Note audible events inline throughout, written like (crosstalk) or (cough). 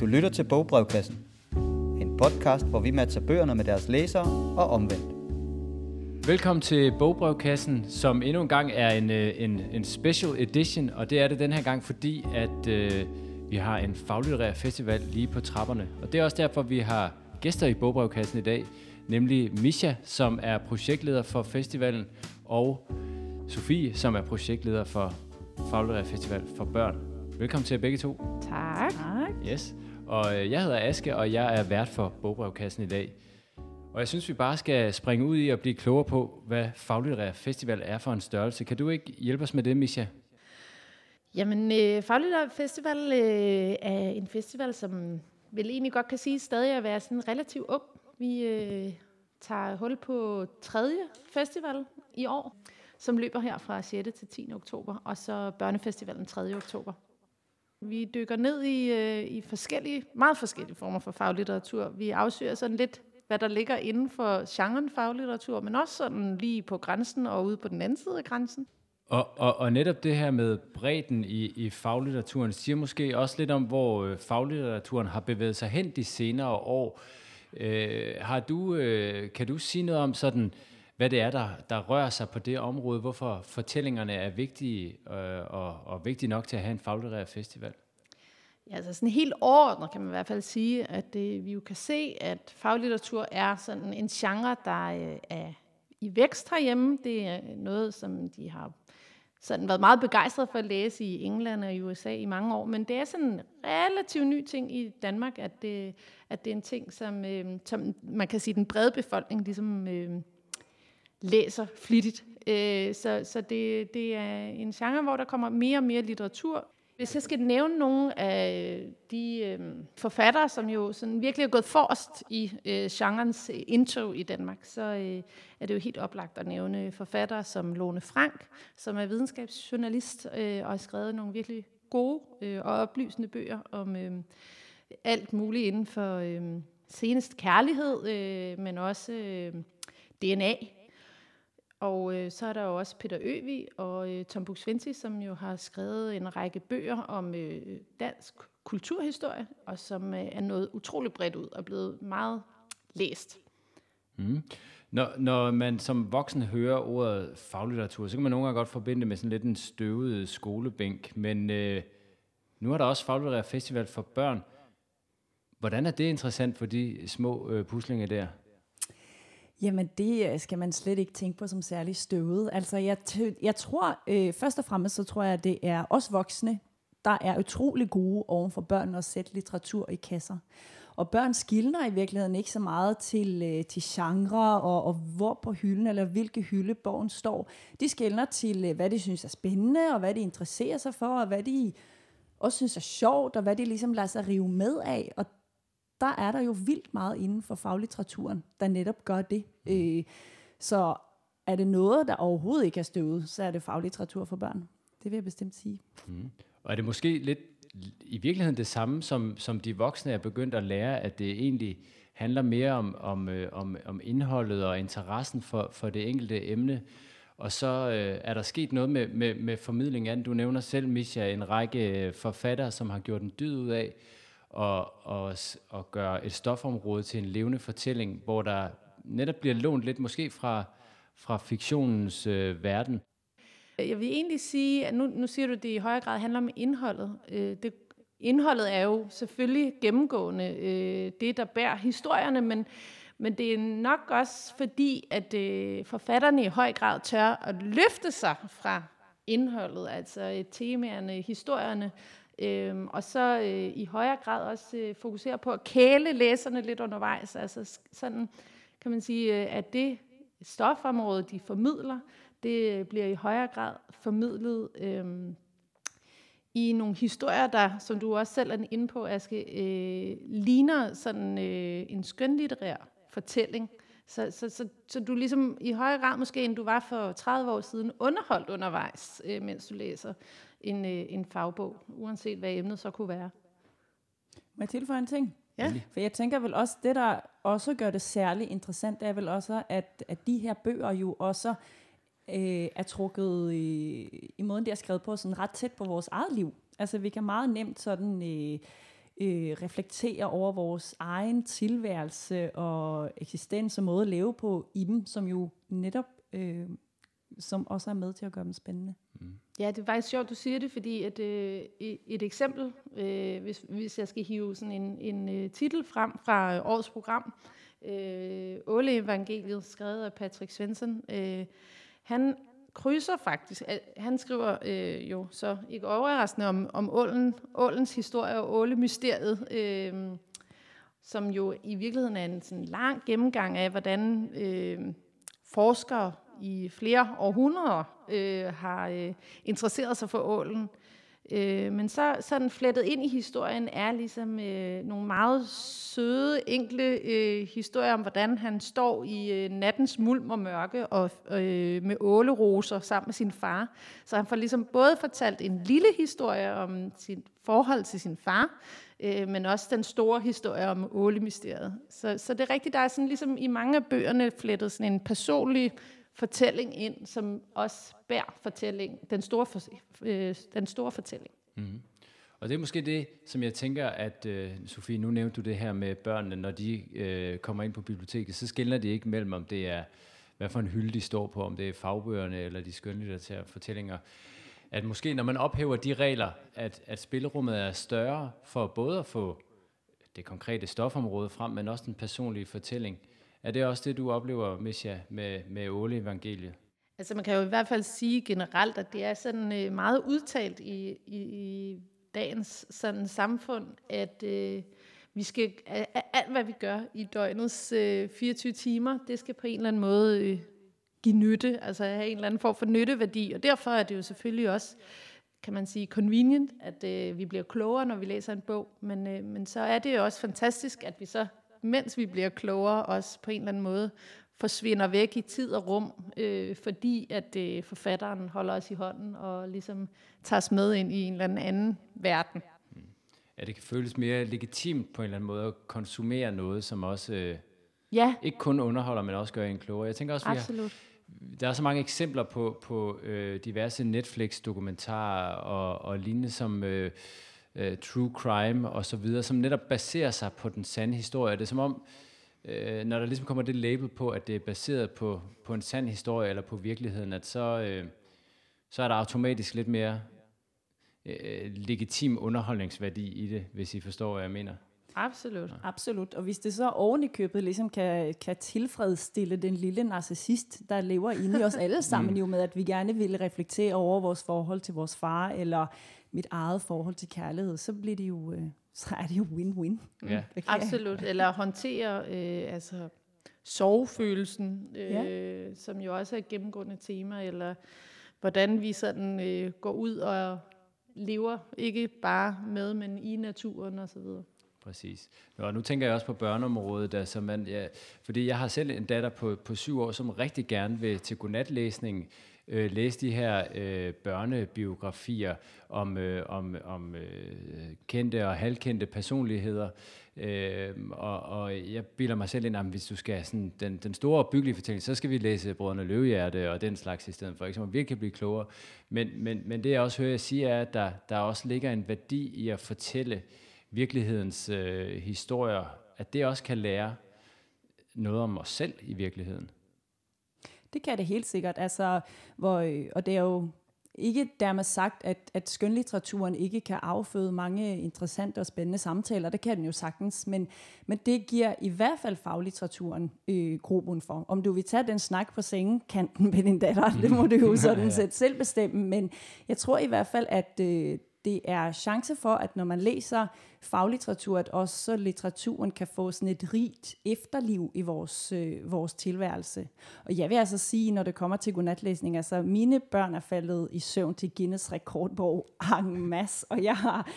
Du lytter til Bogbrevkassen. En podcast, hvor vi matcher bøgerne med deres læsere og omvendt. Velkommen til Bogbrevkassen, som endnu en gang er en, øh, en, en special edition, og det er det den her gang, fordi at øh, vi har en faglitterær festival lige på trapperne. Og det er også derfor, vi har gæster i Bogbrevkassen i dag, nemlig Misha, som er projektleder for festivalen, og Sofie, som er projektleder for Faglitterær Festival for Børn. Velkommen til jer begge to. Tak. tak. Yes. Og øh, jeg hedder Aske, og jeg er vært for Bogbrevkassen i dag. Og jeg synes, vi bare skal springe ud i at blive klogere på, hvad Faglitterær Festival er for en størrelse. Kan du ikke hjælpe os med det, Misha? Jamen, øh, Faglitterær Festival øh, er en festival, som vel egentlig godt kan sige stadig at være sådan relativt ung. Vi øh, tager hul på tredje festival i år, som løber her fra 6. til 10. oktober, og så Børnefestivalen 3. oktober. Vi dykker ned i, øh, i forskellige, meget forskellige former for faglitteratur. Vi afsøger sådan lidt, hvad der ligger inden for genren faglitteratur, men også sådan lige på grænsen og ude på den anden side af grænsen. Og, og, og netop det her med bredden i, i faglitteraturen siger måske også lidt om, hvor øh, faglitteraturen har bevæget sig hen de senere år. Øh, har du, øh, kan du sige noget om sådan, hvad det er, der, der rører sig på det område, hvorfor fortællingerne er vigtige øh, og, og vigtige nok til at have en faglitterær festival? Ja, altså sådan helt overordnet kan man i hvert fald sige, at det, vi jo kan se, at faglitteratur er sådan en genre, der øh, er i vækst herhjemme. Det er noget, som de har sådan været meget begejstret for at læse i England og i USA i mange år, men det er sådan en relativt ny ting i Danmark, at det, at det er en ting, som, øh, som man kan sige, den brede befolkning ligesom øh, læser flittigt. Øh, så så det, det er en genre, hvor der kommer mere og mere litteratur. Hvis jeg skal nævne nogle af de øh, forfattere, som jo sådan virkelig er gået forrest i øh, genrens indtog i Danmark, så øh, er det jo helt oplagt at nævne forfattere som Lone Frank, som er videnskabsjournalist øh, og har skrevet nogle virkelig gode øh, og oplysende bøger om øh, alt muligt inden for øh, senest kærlighed, øh, men også øh, DNA og øh, så er der jo også Peter Øvi og øh, Tom buk som jo har skrevet en række bøger om øh, dansk kulturhistorie, og som øh, er noget utrolig bredt ud og blevet meget læst. Mm. Når, når man som voksen hører ordet faglitteratur, så kan man nogle gange godt forbinde det med sådan lidt en støvet skolebænk, men øh, nu er der også faglitterær festival for børn. Hvordan er det interessant for de små øh, puslinger der? Jamen, det øh, skal man slet ikke tænke på som særlig støvet. Altså, jeg, jeg tror, øh, først og fremmest, så tror jeg, at det er os voksne, der er utrolig gode oven for børn at sætte litteratur i kasser. Og børn skildner i virkeligheden ikke så meget til, øh, til genre og, og hvor på hylden eller hvilke hylde bogen står. De skildner til, øh, hvad de synes er spændende, og hvad de interesserer sig for, og hvad de også synes er sjovt, og hvad de ligesom lader sig rive med af. Og der er der jo vildt meget inden for faglitteraturen, der netop gør det. Øh, så er det noget, der overhovedet ikke er støvet, så er det faglitteratur for børn. Det vil jeg bestemt sige. Mm. Og er det måske lidt i virkeligheden det samme, som, som de voksne er begyndt at lære, at det egentlig handler mere om, om, øh, om, om indholdet og interessen for, for det enkelte emne. Og så øh, er der sket noget med, med, med formidling af den. Du nævner selv, Misha, en række forfattere, som har gjort en dyd ud af og, og, og gøre et stofområde til en levende fortælling, hvor der netop bliver lånt lidt måske fra, fra fiktionens øh, verden. Jeg vil egentlig sige, at nu, nu siger du, at det i højere grad handler om indholdet. Øh, det, indholdet er jo selvfølgelig gennemgående øh, det, der bærer historierne, men, men det er nok også fordi, at øh, forfatterne i høj grad tør at løfte sig fra indholdet, altså temaerne, historierne, Øhm, og så øh, i højere grad også øh, fokusere på at kæle læserne lidt undervejs. Altså sådan kan man sige, øh, at det stofområde, de formidler, det øh, bliver i højere grad formidlet øh, i nogle historier, der, som du også selv er inde på, Aske, øh, ligner sådan øh, en skønlitterær fortælling. Så, så, så, så du ligesom i højere grad måske, end du var for 30 år siden, underholdt undervejs, øh, mens du læser en, øh, en fagbog, uanset hvad emnet så kunne være. Må jeg tilføje en ting? Ja. For jeg tænker vel også, det der også gør det særligt interessant, det er vel også, at, at de her bøger jo også øh, er trukket i, i måden, de er skrevet på, sådan ret tæt på vores eget liv. Altså vi kan meget nemt sådan... Øh, øh, reflektere over vores egen tilværelse og eksistens og måde at leve på i dem, som jo netop øh, som også er med til at gøre dem spændende. Mm. Ja, det er faktisk sjovt, du siger det, fordi at, øh, et eksempel, øh, hvis, hvis jeg skal hive sådan en, en øh, titel frem fra øh, årets program, øh, Åle Evangeliet, skrevet af Patrick Svensson, øh, han krydser faktisk, han skriver øh, jo så ikke overraskende om, om ålen, ålens historie og ålemysteriet, øh, som jo i virkeligheden er en sådan lang gennemgang af, hvordan øh, forskere i flere århundreder øh, har øh, interesseret sig for ålen. Øh, men så sådan flettet ind i historien er ligesom øh, nogle meget søde, enkle øh, historier om, hvordan han står i øh, nattens mulm og mørke og øh, med åleroser sammen med sin far. Så han får ligesom både fortalt en lille historie om sit forhold til sin far, øh, men også den store historie om ålemysteriet. Så, så det er rigtigt, der er sådan ligesom i mange af bøgerne flettet sådan en personlig fortælling ind, som også bærer fortælling, den store, for, øh, den store fortælling. Mm-hmm. Og det er måske det, som jeg tænker, at øh, Sofie, nu nævnte du det her med børnene, når de øh, kommer ind på biblioteket, så skiller de ikke mellem, om det er, hvad for en hylde de står på, om det er fagbøgerne eller de skønlitterære fortællinger. At måske, når man ophæver de regler, at, at spillerummet er større for både at få det konkrete stofområde frem, men også den personlige fortælling, er det også det, du oplever, Misha, med, med Åle Evangeliet? Altså man kan jo i hvert fald sige generelt, at det er sådan øh, meget udtalt i, i, i dagens sådan samfund, at øh, vi skal, alt hvad vi gør i døgnets øh, 24 timer, det skal på en eller anden måde øh, give nytte, altså have en eller anden form for nytteværdi, og derfor er det jo selvfølgelig også kan man sige, convenient, at øh, vi bliver klogere, når vi læser en bog, men, øh, men så er det jo også fantastisk, at vi så mens vi bliver klogere, også på en eller anden måde forsvinder væk i tid og rum, øh, fordi at øh, forfatteren holder os i hånden og ligesom tager os med ind i en eller anden verden. Mm. Ja, det kan føles mere legitimt på en eller anden måde at konsumere noget, som også øh, ja. ikke kun underholder, men også gør en klogere. Jeg tænker også, vi Absolut. Har, der er så mange eksempler på, på øh, diverse Netflix-dokumentarer og, og lignende, som... Øh, øh, true crime og så videre, som netop baserer sig på den sande historie. Det er som om, øh, når der ligesom kommer det label på, at det er baseret på, på en sand historie eller på virkeligheden, at så, øh, så er der automatisk lidt mere øh, legitim underholdningsværdi i det, hvis I forstår, hvad jeg mener. Absolut. Ja. Absolut. Og hvis det så oven i købet ligesom kan, kan tilfredsstille den lille narcissist, der lever inde i os alle sammen, mm. jo med, at vi gerne vil reflektere over vores forhold til vores far, eller mit eget forhold til kærlighed, så bliver det jo, øh, så er det jo win-win. Ja. Absolut. Eller håndtere øh, altså sovefølelsen, øh, ja. som jo også er et gennemgående tema, eller hvordan vi sådan øh, går ud og lever, ikke bare med, men i naturen og så videre. Præcis. Og nu tænker jeg også på børneområdet, altså man, ja, fordi jeg har selv en datter på, på syv år, som rigtig gerne vil til godnatlæsning, øh, læse de her øh, børnebiografier om, øh, om, om øh, kendte og halvkendte personligheder. Øh, og, og jeg bilder mig selv ind, at hvis du skal have sådan den, den store byggelige fortælling, så skal vi læse Brødrene Løvehjerte og den slags i stedet for, ikke? så man virkelig kan blive klogere. Men, men, men det jeg også hører jeg sige, er, at der, der også ligger en værdi i at fortælle virkelighedens øh, historier, at det også kan lære noget om os selv i virkeligheden. Det kan det helt sikkert. Altså, hvor, øh, og det er jo ikke dermed sagt, at, at skønlitteraturen ikke kan afføde mange interessante og spændende samtaler. Det kan den jo sagtens, men, men det giver i hvert fald faglitteraturen øh, grobund for. Om du vil tage den snak på sengekanten med din datter, det må du jo (laughs) sådan set selv bestemme, men jeg tror i hvert fald, at øh, det er chance for, at når man læser faglitteratur, at også litteraturen kan få sådan et rigt efterliv i vores, øh, vores tilværelse. Og jeg vil altså sige, når det kommer til godnatlæsning, altså mine børn er faldet i søvn til Guinness rekordbog (laughs) en masse, og jeg har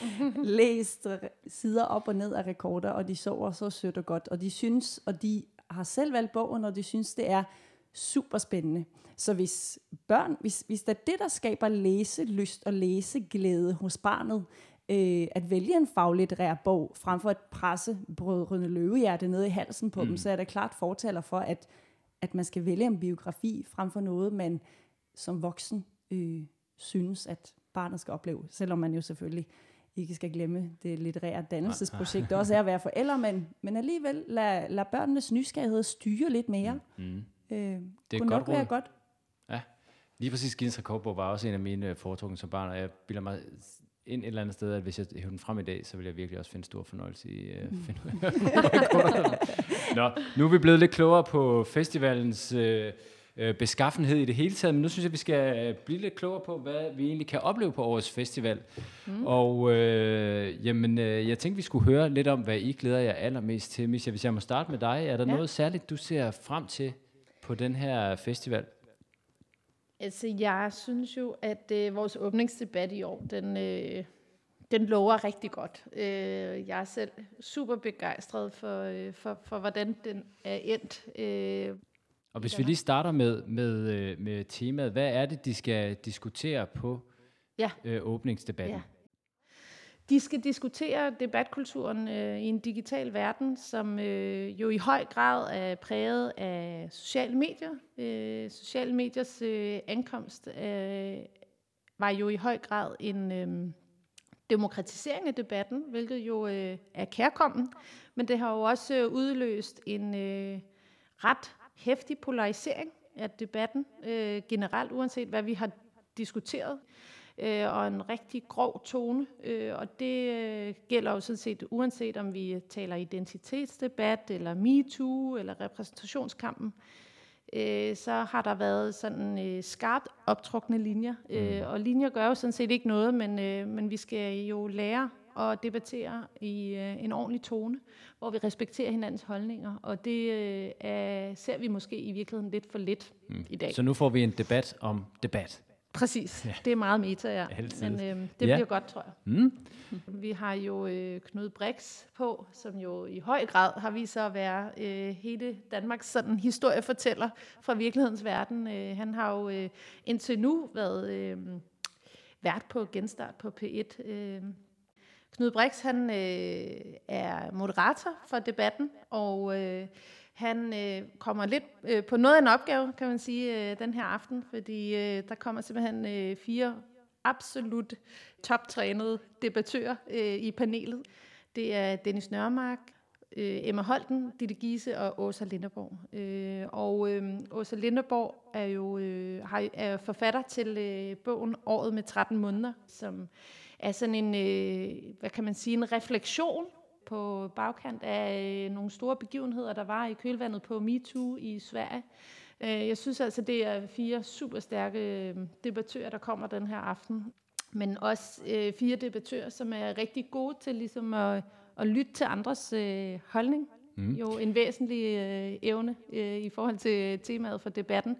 læst sider op og ned af rekorder, og de sover så sødt og godt, og de synes, og de har selv valgt bogen, og de synes, det er super spændende. Så hvis børn, hvis, hvis det er det, der skaber læselyst og læseglæde hos barnet, øh, at vælge en faglitterær bog, frem for at presse brødrene løvehjerte ned i halsen på mm. dem, så er det klart fortaler for, at, at man skal vælge en biografi, frem for noget, man som voksen øh, synes, at barnet skal opleve, selvom man jo selvfølgelig ikke skal glemme det litterære dannelsesprojekt, det også er at være forældre, men, men alligevel lad, lad børnenes nysgerrighed styre lidt mere. Mm. Øh, Det er kunne et nok godt være råd. godt. Lige præcis Guinness Rekordbog var også en af mine øh, foretrukne som barn, og jeg bilder mig ind et eller andet sted, at hvis jeg hævde den frem i dag, så vil jeg virkelig også finde stor fornøjelse i at uh, finde ud af rekorderne. Nå, nu er vi blevet lidt klogere på festivalens øh, øh, beskaffenhed i det hele taget, men nu synes jeg, vi skal øh, blive lidt klogere på, hvad vi egentlig kan opleve på årets festival. Mm. Og øh, jamen, øh, jeg tænkte, vi skulle høre lidt om, hvad I glæder jer allermest til. Misha, hvis jeg må starte med dig, er der Ja. ja. noget særligt, du ser frem til på den her festival? Altså, jeg synes jo, at øh, vores åbningsdebat i år, den, øh, den lover rigtig godt. Øh, jeg er selv super begejstret for, øh, for, for hvordan den er endt. Øh, Og hvis vi lige starter med, med, øh, med temaet, hvad er det, de skal diskutere på Ja. øh, åbningsdebatten? Ja. De skal diskutere debatkulturen øh, i en digital verden, som øh, jo i høj grad er præget af sociale medier. Øh, sociale mediers øh, ankomst øh, var jo i høj grad en øh, demokratisering af debatten, hvilket jo øh, er kærkommen, men det har jo også øh, udløst en øh, ret hæftig polarisering af debatten øh, generelt, uanset hvad vi har diskuteret øh, og en rigtig grov tone. Øh, og det øh, gælder jo sådan set, uanset om vi taler identitetsdebat, eller MeToo, eller repræsentationskampen, øh, så har der været sådan øh, skarpt optrukne linjer. Øh, og linjer gør jo sådan set ikke noget, men, øh, men vi skal jo lære at debattere i øh, en ordentlig tone, hvor vi respekterer hinandens holdninger. Og det øh, er, ser vi måske i virkeligheden lidt for lidt mm. i dag. Så nu får vi en debat om debat. Præcis. Ja. Det er meget meta, ja. Altid. Men øh, det Ja. bliver godt, tror jeg. Mm. (laughs) Vi har jo øh, Knud Brix på, som jo i høj grad har vist sig at være øh, hele Danmarks sådan historiefortæller fra virkelighedens verden. Øh, han har jo øh, indtil nu været øh, vært på Genstart på P1. Øh. Knud Brix, han øh, er moderator for debatten, og øh, han øh, kommer lidt øh, på noget af en opgave, kan man sige, øh, den her aften, fordi øh, der kommer simpelthen øh, fire absolut toptrænede debattører øh, i panelet. Det er Dennis Nørmark, øh, Emma Holten, Ditte Giese og Åsa Linderborg. Øh, og øh, Åsa Linderborg er jo øh, har, er forfatter til øh, bogen Året med 13 måneder, som er sådan en, øh, hvad kan man sige, en refleksion på bagkant af øh, nogle store begivenheder, der var i kølvandet på MeToo i Sverige. Øh, jeg synes altså, det er fire super stærke øh, debattører, der kommer den her aften. Men også øh, fire debattører, som er rigtig gode til ligesom at, at lytte til andres øh, holdning. Mm. Jo en væsentlig øh, evne øh, i forhold til temaet for debatten.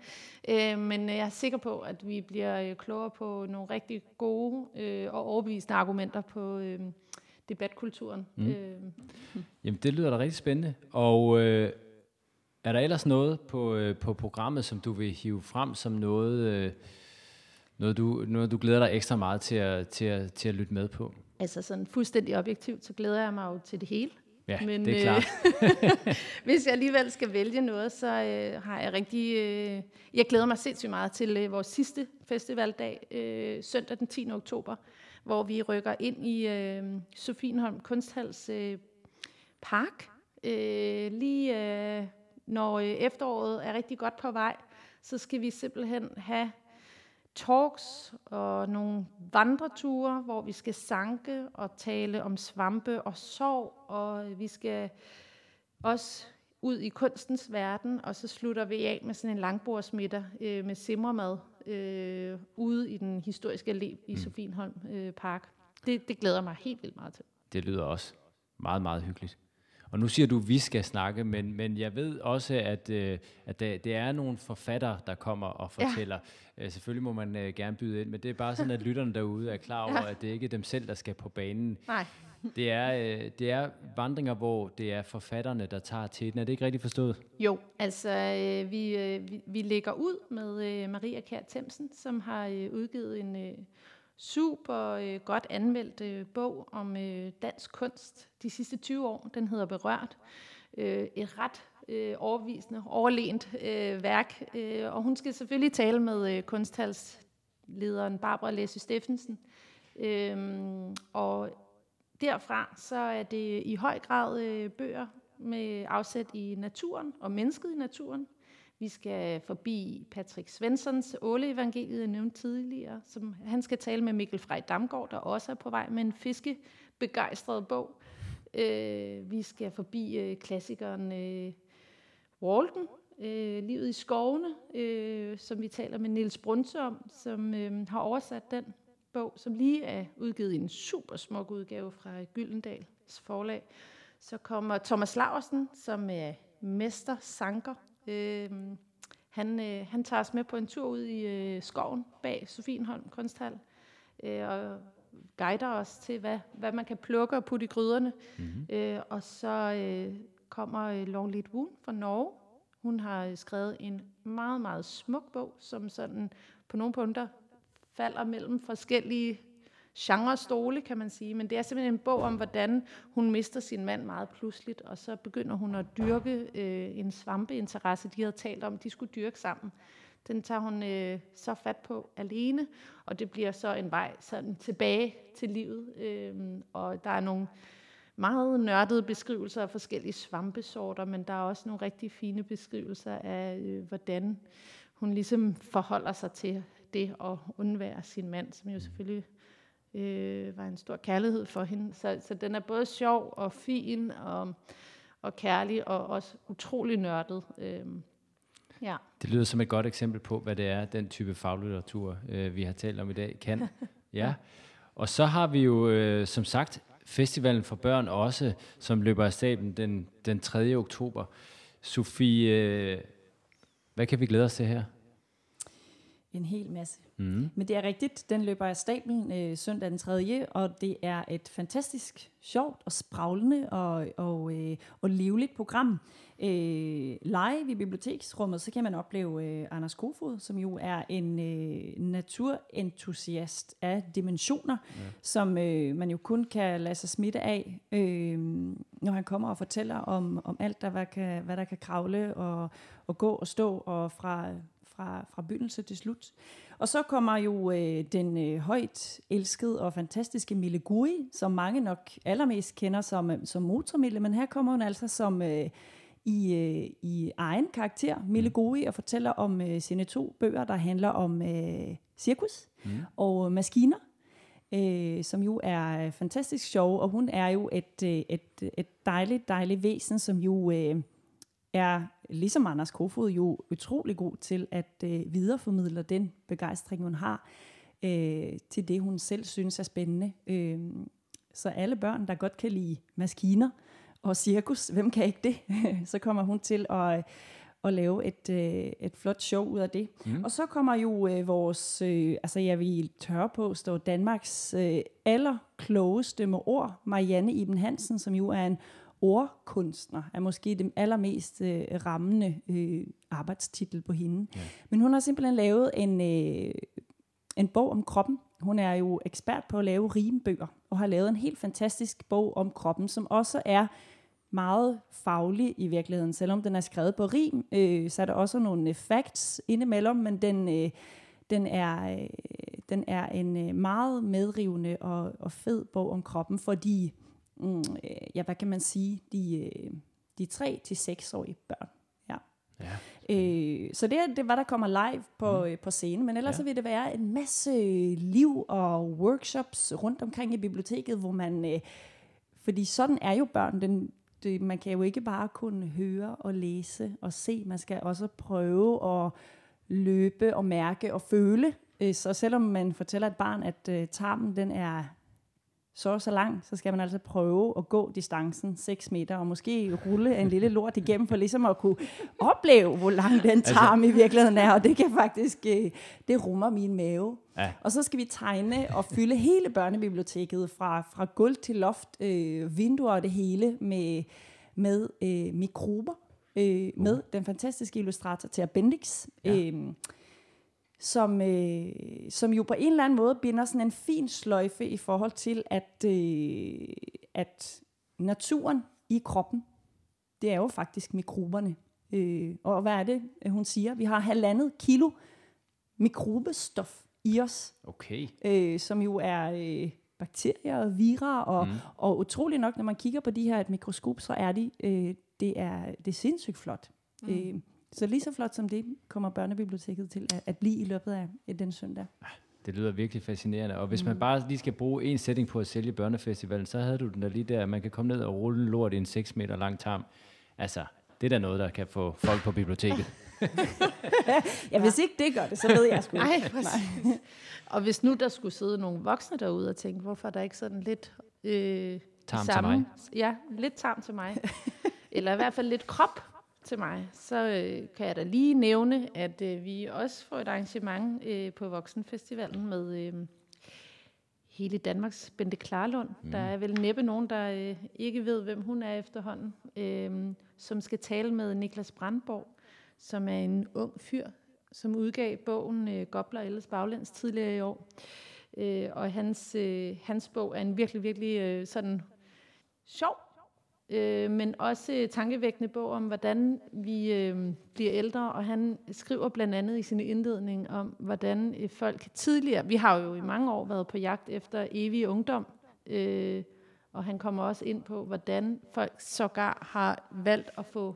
Øh, men jeg er sikker på, at vi bliver klogere på nogle rigtig gode øh, og overbevisende argumenter på øh, debatkulturen. Mm. Øh, Jamen, det lyder da rigtig spændende. Og øh, er der ellers noget på, øh, på programmet, som du vil hive frem som noget, øh, noget, du, noget, du glæder dig ekstra meget til at, til at, til at lytte med på? altså sådan fuldstændig objektivt, så glæder jeg mig jo til det hele. Ja, Men, det er øh, klart. (laughs) Hvis jeg alligevel skal vælge noget, så øh, har jeg rigtig... Øh, jeg glæder mig sindssygt meget til øh, vores sidste festivaldag, øh, søndag den 10. oktober, hvor vi rykker ind i øh, Sofienholm Kunsthals øh, Park. Øh, lige øh, når øh, efteråret er rigtig godt på vej, så skal vi simpelthen have talks og nogle vandreture, hvor vi skal sanke og tale om svampe og sorg, og vi skal også ud i kunstens verden, og så slutter vi af med sådan en langbordsmiddag øh, med simremad øh, ude i den historiske allé i mm. Sofienholm øh, Park. Det, det glæder mig helt vildt meget til. Det lyder også meget, meget hyggeligt. Og nu siger du, at vi skal snakke, men, men jeg ved også, at, øh, at det, det er nogle forfattere, der kommer og fortæller. Ja. Øh, selvfølgelig må man øh, gerne byde ind, men det er bare sådan, at lytterne derude er klar over, Ja. at det ikke er dem selv, der skal på banen. Nej, Det er, øh, det er vandringer, hvor det er forfatterne, der tager til den. Er det ikke rigtigt forstået? Jo, altså øh, vi, øh, vi, vi lægger ud med øh, Maria Kjær Themsen, som har øh, udgivet en øh, super øh, godt anmeldt øh, bog om øh, dansk kunst de sidste 20 år. Den hedder Berørt. Øh, et ret øh, overvisende, overlænt øh, værk. Øh, og hun skal selvfølgelig tale med øh, kunsthalslederen Barbara Læsø Steffensen. Øhm, og derfra så er det i høj grad øh, bøger med afsæt i naturen og mennesket i naturen. Vi skal forbi Patrick Svenssons Åle Evangeliet, jeg nævnte tidligere, som han skal tale med Mikkel Frej Damgaard, der også er på vej med en fiskebegejstret bog. Øh, vi skal forbi øh, klassikeren øh, Walden, øh, Livet i skovene, øh, som vi taler med Niels Brunse om, som øh, har oversat den bog, som lige er udgivet i en super smuk udgave fra Gyldendals forlag. Så kommer Thomas Laversen, som er mester sanker. Øh, han, øh, han tager os med på en tur ud i øh, skoven bag Sofienholm Kunsthal, øh, og guider os til, hvad, hvad man kan plukke og putte i gryderne. Mm-hmm. Øh, og så øh, kommer øh, Longlit Woon fra Norge. Hun har skrevet en meget, meget smuk bog, som sådan på nogle punkter falder mellem forskellige genrestole, kan man sige. Men det er simpelthen en bog om, hvordan hun mister sin mand meget pludseligt, og så begynder hun at dyrke øh, en svampeinteresse, de havde talt om, de skulle dyrke sammen. Den tager hun øh, så fat på alene, og det bliver så en vej sådan tilbage til livet. Øh, og der er nogle meget nørdede beskrivelser af forskellige svampesorter, men der er også nogle rigtig fine beskrivelser af, øh, hvordan hun ligesom forholder sig til det at undvære sin mand, som jo selvfølgelig øh, var en stor kærlighed for hende. Så, så den er både sjov og fin og, og kærlig og også utrolig nørdet. Øh, ja. Det lyder som et godt eksempel på, hvad det er, den type faglitteratur, øh, vi har talt om i dag, kan. (laughs) ja. Og så har vi jo, øh, som sagt, festivalen for børn også, som løber af staben den, den 3. oktober. Sofie, øh, hvad kan vi glæde os til her? En hel masse. Mm. Men det er rigtigt, den løber af stablen øh, søndag den 3. Og det er et fantastisk sjovt og spraglende og, og, øh, og livligt program. Øh, live i biblioteksrummet, så kan man opleve øh, Anders Kofod, som jo er en øh, naturentusiast af dimensioner, ja. som øh, man jo kun kan lade sig smitte af, øh, når han kommer og fortæller om, om alt, der, hvad, kan, hvad der kan kravle og, og gå og stå og fra fra, fra begyndelse til slut. Og så kommer jo øh, den øh, højt elskede og fantastiske Mille Gui, som mange nok allermest kender som, øh, som motormille, men her kommer hun altså som øh, i, øh, i egen karakter, Mille mm. Gui, og fortæller om øh, sine to bøger, der handler om øh, cirkus mm. og maskiner. Øh, som jo er fantastisk sjov, og hun er jo et, øh, et, et dejligt, dejligt væsen, som jo øh, er, ligesom Anders Kofod, jo utrolig god til at øh, videreformidle den begejstring, hun har øh, til det, hun selv synes er spændende. Øh, så alle børn, der godt kan lide maskiner og cirkus, hvem kan ikke det? (laughs) så kommer hun til at, at lave et, øh, et flot show ud af det. Mm. Og så kommer jo øh, vores, øh, altså jeg vil tørre på, stå Danmarks øh, allerklogeste med ord, Marianne Iben Hansen, som jo er en ordkunstner, er måske det allermest øh, rammende øh, arbejdstitel på hende. Ja. Men hun har simpelthen lavet en, øh, en bog om kroppen. Hun er jo ekspert på at lave rimebøger, og har lavet en helt fantastisk bog om kroppen, som også er meget faglig i virkeligheden. Selvom den er skrevet på rim, øh, så er der også nogle facts indimellem, men den, øh, den, er, øh, den er en øh, meget medrivende og, og fed bog om kroppen, fordi mm, øh, ja, hvad kan man sige, de, øh, de 3 til 6-årige børn. Ja. Ja. Øh, så det er det, hvad der kommer live på, mm. øh, på scenen, men ellers ja. så vil det være en masse liv og workshops rundt omkring i biblioteket, hvor man, øh, fordi sådan er jo børn, den, det, man kan jo ikke bare kunne høre og læse og se, man skal også prøve at løbe og mærke og føle. Så selvom man fortæller et barn, at øh, tarmen den er så så lang, så skal man altså prøve at gå distancen 6 meter, og måske rulle en lille lort igennem, for ligesom at kunne opleve, hvor lang den altså- tarm altså, i virkeligheden er, og det kan faktisk, øh, det rummer min mave. Ja. Og så skal vi tegne og fylde hele børnebiblioteket fra, fra gulv til loft, øh, vinduer og det hele med, med øh, mikrober, øh, uh. med den fantastiske illustrator til Bendix. Ja. Øh, som, øh, som jo på en eller anden måde binder sådan en fin sløjfe i forhold til, at, øh, at naturen i kroppen, det er jo faktisk mikroberne. Øh, og hvad er det, hun siger? Vi har halvandet kilo mikrobestof i os, okay. øh, som jo er, øh, bakterier og vira, og, mm. og utrolig nok, når man kigger på de her et mikroskop, så er de, øh, det, er, det er sindssygt flot. Mm. Øh, så lige så flot som det kommer børnebiblioteket til at, at blive i løbet af, den søndag. Det lyder virkelig fascinerende. Og hvis mm. man bare lige skal bruge en sætning på at sælge børnefestivalen, så havde du den der lige der, man kan komme ned og rulle en lort i en 6 meter lang tarm. Altså, det er da noget, der kan få folk på biblioteket. (laughs) ja, hvis ikke det gør det, så ved jeg sgu Nej, præcis. Og hvis nu der skulle sidde nogle voksne derude og tænke, hvorfor er der ikke sådan lidt... Øh, Tarm til samme- mig. Ja, lidt tarm til mig. Eller i hvert fald lidt krop til mig. Så øh, kan jeg da lige nævne, at øh, vi også får et arrangement øh, på Voksenfestivalen med øh, hele Danmarks Bente Klarlund. Mm. Der er vel næppe nogen, der øh, ikke ved, hvem hun er efterhånden, øh, som skal tale med Niklas Brandborg, som er en ung fyr, som udgav bogen øh, Gobler Elles Baglæns tidligere i år. Øh, og hans, øh, hans bog er en virkelig, virkelig øh, sådan sjov, øh, men også tankevækkende bog om, hvordan vi øh, bliver ældre. Og han skriver blandt andet i sin indledning om, hvordan øh, folk tidligere... Vi har jo i mange år været på jagt efter evig ungdom, øh, og han kommer også ind på, hvordan folk sågar har valgt at få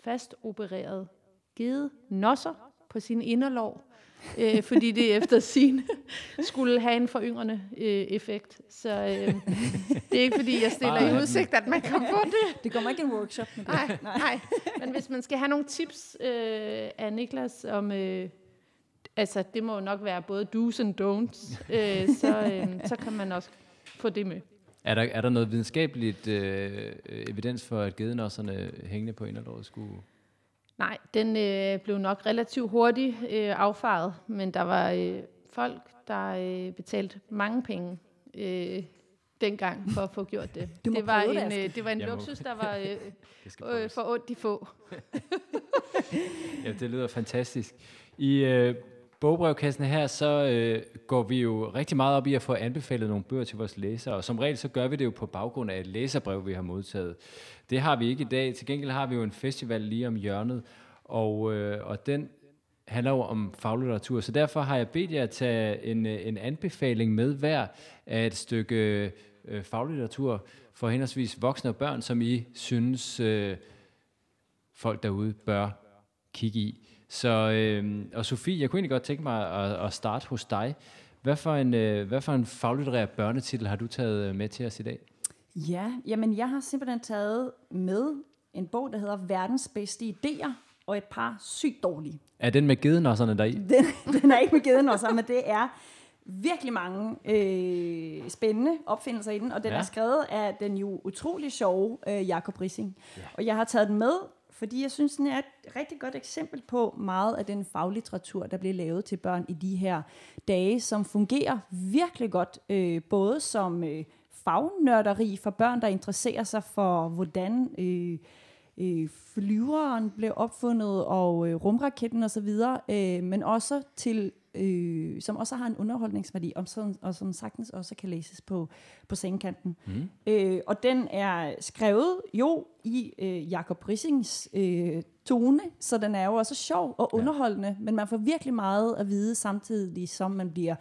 fast opereret givet nosser på sin inderlov, øh, fordi det efter sin (laughs) skulle have en foryngrende øh, effekt. Så øh, det er ikke fordi, jeg stiller Bare i udsigt, at man kan få det. Det kommer ikke en workshop med det. Nej, nej. Men hvis man skal have nogle tips øh, af Niklas om... Øh, altså, det må jo nok være både do's and don'ts, øh, så, øh, så kan man også få det med. Er der, er der noget videnskabeligt øh, evidens for, at gedenosserne hængende på inderlåret skulle... Nej, den øh, blev nok relativt hurtigt øh, affaret, men der var øh, folk, der øh, betalte mange penge øh, dengang for at få gjort det. Det, var en, øh, det var en Jeg må- luksus, der var (laughs) øh, øh, for ondt i få. (laughs) Ja, det lyder fantastisk. I øh, bogbrevkassen her, så øh, går vi jo rigtig meget op i at få anbefalet nogle bøger til vores læsere, og som regel så gør vi det jo på baggrund af et læserbrev, vi har modtaget. Det har vi ikke i dag. Til gengæld har vi jo en festival lige om hjørnet, og, øh, og den handler jo om faglitteratur, så derfor har jeg bedt jer at tage en, øh, en anbefaling med hver af et stykke øh, faglitteratur for henholdsvis voksne og børn, som I synes øh, folk derude bør kigge i. Så, øh, og Sofie, jeg kunne egentlig godt tænke mig at, at starte hos dig. Hvad for en, øh, hvad for en faglitterær børnetitel har du taget øh, med til os i dag? Ja, jamen jeg har simpelthen taget med en bog, der hedder Verdens bedste idéer, og et par sygt dårlige. Er den med gedenosserne deri? (laughs) Den, den er ikke med geden også, men det er virkelig mange øh, spændende opfindelser i den, og den ja. er skrevet af den jo utrolig sjove øh, Jakob Rissing. Ja. Og jeg har taget den med, fordi jeg synes, den er et rigtig godt eksempel på meget af den faglitteratur, der bliver lavet til børn i de her dage, som fungerer virkelig godt, øh, både som øh, fagnørderi for børn, der interesserer sig for, hvordan øh, øh, flyveren blev opfundet, og øh, rumraketten osv., øh, men også til, øh, som også har en underholdningsværdi, og som, og som sagtens også kan læses på, på sengekanten. Mm. Øh, og den er skrevet jo i øh, Jakob Rissings øh, tone, så den er jo også sjov og underholdende, ja. men man får virkelig meget at vide samtidig, som man bliver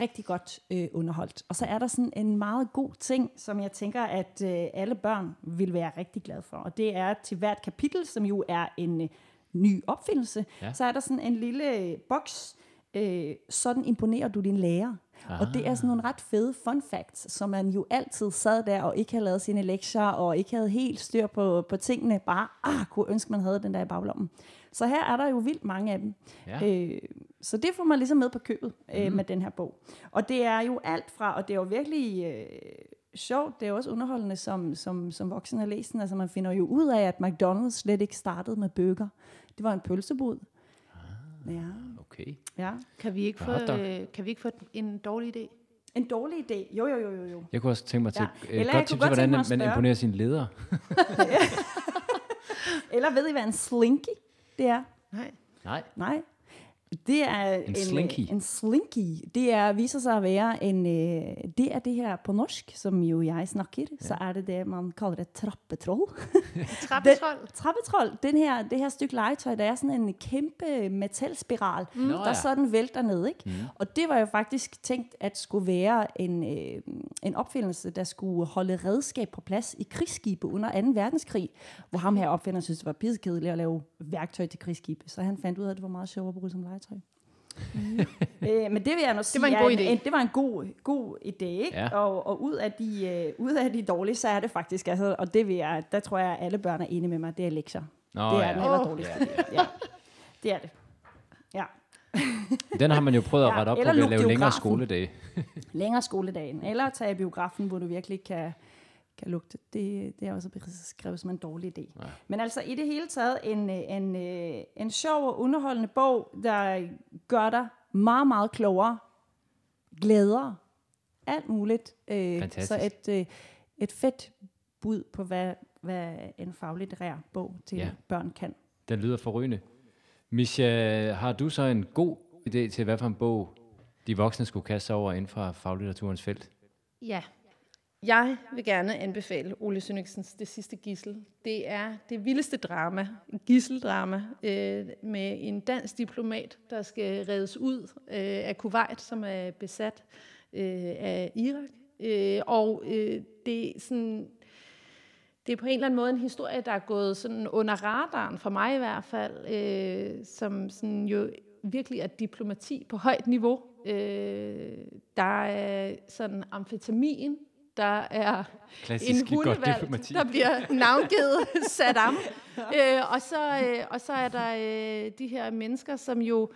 rigtig godt øh, underholdt. Og så er der sådan en meget god ting, som jeg tænker, at øh, alle børn vil være rigtig glade for. Og det er til hvert kapitel, som jo er en øh, ny opfindelse, Ja. så er der sådan en lille øh, boks, øh, sådan imponerer du din lærer. Ah. Og det er sådan nogle ret fede fun facts, som man jo altid sad der og ikke havde lavet sine lektier, og ikke havde helt styr på, på tingene, bare ah, kunne ønske, man havde den der i baglommen. Så her er der jo vildt mange af dem. Ja. Øh, så det får man ligesom med på købet øh, mm. med den her bog. Og det er jo alt fra, og det er jo virkelig øh, sjovt, det er også underholdende som, som, som voksen at læse den. Altså man finder jo ud af, at McDonald's slet ikke startede med bøger. Det var en pølsebod. Ja, Okay. ja. Kan vi ikke få, øh, kan vi ikke få en dårlig idé? En dårlig idé. Jo, jo, jo, jo. jo. Jeg kunne også tænke mig til Ja. et Eller godt jeg tips kunne til, godt hvordan man imponerer sine ledere. (laughs) Eller ved I, hvad en slinky det er? Nej. Nej. Nej. Det er En slinky. En slinky. Det er, viser sig at være en, øh, det er det her på norsk, som jo jeg snakker, ja. så er det det, man kalder et trappetroll. (laughs) Trappetrold. Trappetroll, den her, det her stykke legetøj, der er sådan en kæmpe metalspiral, mm. Nå der ja. sådan vælter ned, ikke? Mm. Og det var jo faktisk tænkt at skulle være en, øh, en opfindelse, der skulle holde redskab på plads i krigsskibe under 2. verdenskrig, hvor ham her opfinder synes, det var pissekedeligt at lave værktøj til krigsskibe, så han fandt ud af, at det var meget sjovt at bruge som legetøj. Mm. øh, men det vil jeg nu sige, var en god en, idé. en, det var en god, god idé, ikke? Ja. Og, og ud, af de, øh, ud af de dårlige, så er det faktisk, altså, og det vil jeg, der tror jeg, at alle børn er enige med mig, det er lektier. Nå, det er ja. den aller dårligste. Ja. Det er det. Ja. Den har man jo prøvet at Ja, rette op på eller ved at lave længere biografen. skoledage. Længere skoledagen, eller tage i biografen, hvor du virkelig kan, kan lugte. Det, det er også beskrevet som en dårlig idé. Ja. Men altså i det hele taget en, øh, en, øh, en sjov og underholdende bog, der gør dig meget, meget klogere, glæder, alt muligt. Øh, Fantastisk. så et, øh, et fedt bud på, hvad, hvad en faglitterær bog til ja. børn kan. Den lyder forrygende. Misha, har du så en god idé til, hvad for en bog de voksne skulle kaste sig over inden for faglitteraturens felt? Ja. Jeg vil gerne anbefale Ole Sønningsens Det sidste gissel. Det er det vildeste drama, gisseldrama, øh, med en dansk diplomat, der skal reddes ud øh, af Kuwait, som er besat øh, af Irak. Øh, og øh, det er sådan det er på en eller anden måde en historie, der er gået sådan under radaren, for mig i hvert fald, øh, som sådan jo virkelig er diplomati på højt niveau. Øh, der er sådan amfetamin, der er Klassisk en hundevalg, der bliver navngivet (laughs) Saddam. øh, og, så, øh, og så er der øh, de her mennesker, som jo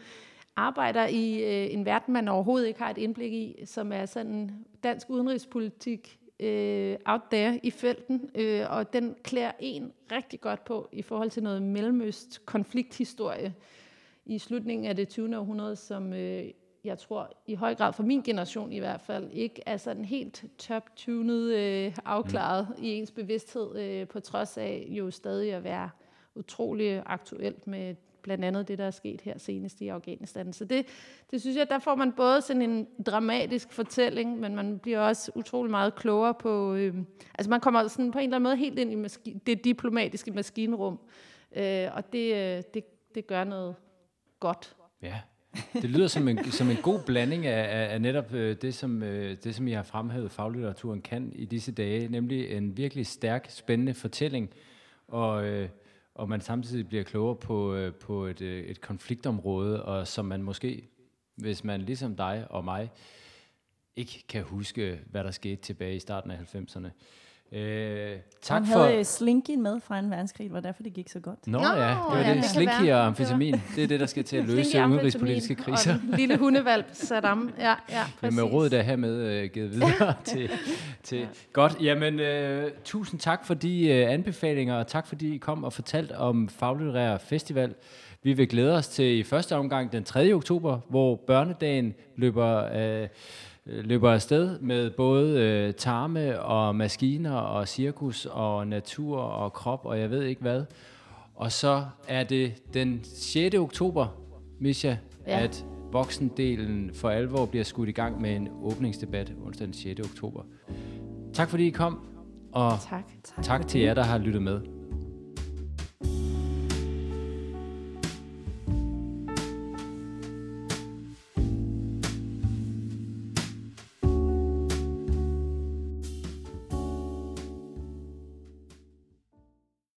arbejder i øh, en verden, man overhovedet ikke har et indblik i, som er sådan dansk udenrigspolitik øh, out there i felten, øh, og den klæder en rigtig godt på i forhold til noget mellemøst konflikthistorie i slutningen af det 20. århundrede, som øh, jeg tror i høj grad for min generation i hvert fald ikke er sådan helt top-tunet øh, afklaret mm. i ens bevidsthed, øh, på trods af jo stadig at være utrolig aktuelt med blandt andet det, der er sket her senest i Afghanistan. Så det, det synes jeg, der får man både sådan en dramatisk fortælling, men man bliver også utrolig meget klogere på... Øh, altså man kommer sådan på en eller anden måde helt ind i maski- det diplomatiske maskinrum, øh, og det, øh, det, det gør noget godt. Ja, det lyder som en, som en god blanding af, af, af netop øh, det, som, øh, det, som jeg har fremhævet, faglitteraturen kan i disse dage, nemlig en virkelig stærk, spændende fortælling, og, øh, og man samtidig bliver klogere på, øh, på et, øh, et konfliktområde, og som man måske, hvis man ligesom dig og mig, ikke kan huske, hvad der skete tilbage i starten af 90'erne. Øh, tak Han for... havde øh, slinkien med fra en verdenskrig, det var derfor det gik så godt. Nå, Nå, ja, det var ja, det. det Slinky og amfetamin, det er det, der skal til at (laughs) løse Slinky udenrigspolitiske kriser. Og en lille hundevalp, Saddam. Ja, ja, (laughs) Ja, præcis. med rådet er hermed øh, givet videre (laughs) til, til. Ja. Godt, jamen øh, tusind tak for de øh, anbefalinger, og tak fordi I kom og fortalte om Faglitterær Festival. Vi vil glæde os til i første omgang den 3. oktober, hvor børnedagen løber, øh, løber afsted med både øh, tarme og maskiner og cirkus og natur og krop og jeg ved ikke hvad. Og så er det den 6. oktober, Misha, ja. At voksendelen for alvor bliver skudt i gang med en åbningsdebat onsdag den 6. oktober. Tak fordi I kom, og Tak. tak til jer, der har lyttet med.